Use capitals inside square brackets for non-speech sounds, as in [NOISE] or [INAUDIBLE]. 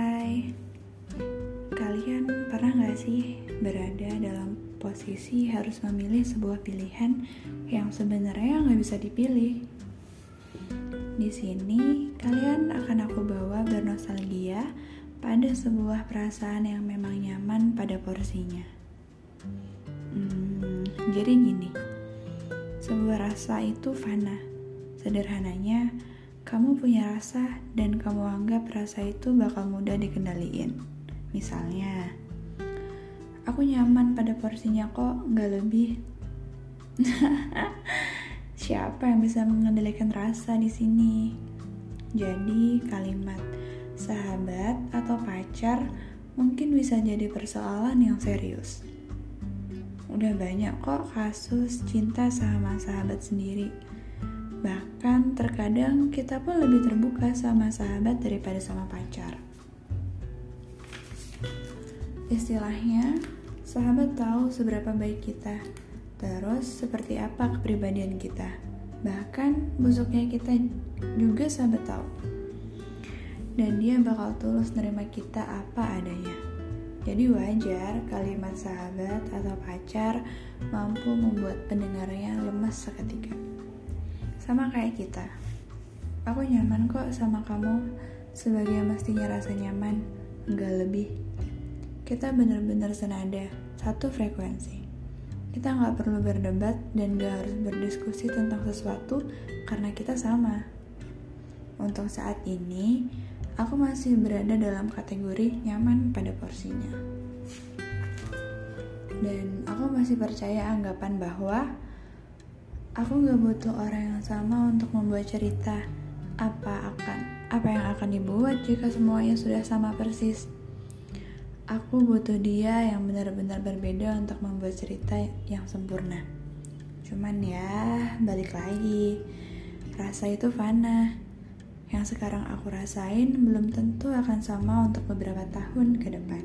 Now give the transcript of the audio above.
Hai, kalian pernah gak sih berada dalam posisi harus memilih sebuah pilihan yang sebenarnya gak bisa dipilih? Di sini, kalian akan aku bawa bernostalgia pada sebuah perasaan yang memang nyaman pada porsinya. Hmm, jadi gini, sebuah rasa itu fana. Sederhananya, kamu punya rasa dan kamu anggap rasa itu bakal mudah dikendaliin. Misalnya, aku nyaman pada porsinya kok, nggak lebih. [LAUGHS] Siapa yang bisa mengendalikan rasa di sini? Jadi, kalimat sahabat atau pacar mungkin bisa jadi persoalan yang serius. Udah banyak kok kasus cinta sama sahabat sendiri. Bahkan terkadang kita pun lebih terbuka sama sahabat daripada sama pacar. Istilahnya, sahabat tahu seberapa baik kita, terus seperti apa kepribadian kita. Bahkan busuknya kita juga sahabat tahu. Dan dia bakal tulus nerima kita apa adanya. Jadi wajar kalimat sahabat atau pacar mampu membuat pendengarnya lemas seketika. Sama kayak kita. Aku nyaman kok sama kamu sebagai mestinya rasa nyaman, enggak lebih kita benar-benar senada, satu frekuensi. Kita nggak perlu berdebat dan nggak harus berdiskusi tentang sesuatu karena kita sama. Untuk saat ini, aku masih berada dalam kategori nyaman pada porsinya. Dan aku masih percaya anggapan bahwa aku nggak butuh orang yang sama untuk membuat cerita apa akan apa yang akan dibuat jika semuanya sudah sama persis. Aku butuh dia yang benar-benar berbeda untuk membuat cerita yang sempurna. Cuman ya, balik lagi. Rasa itu fana. Yang sekarang aku rasain belum tentu akan sama untuk beberapa tahun ke depan.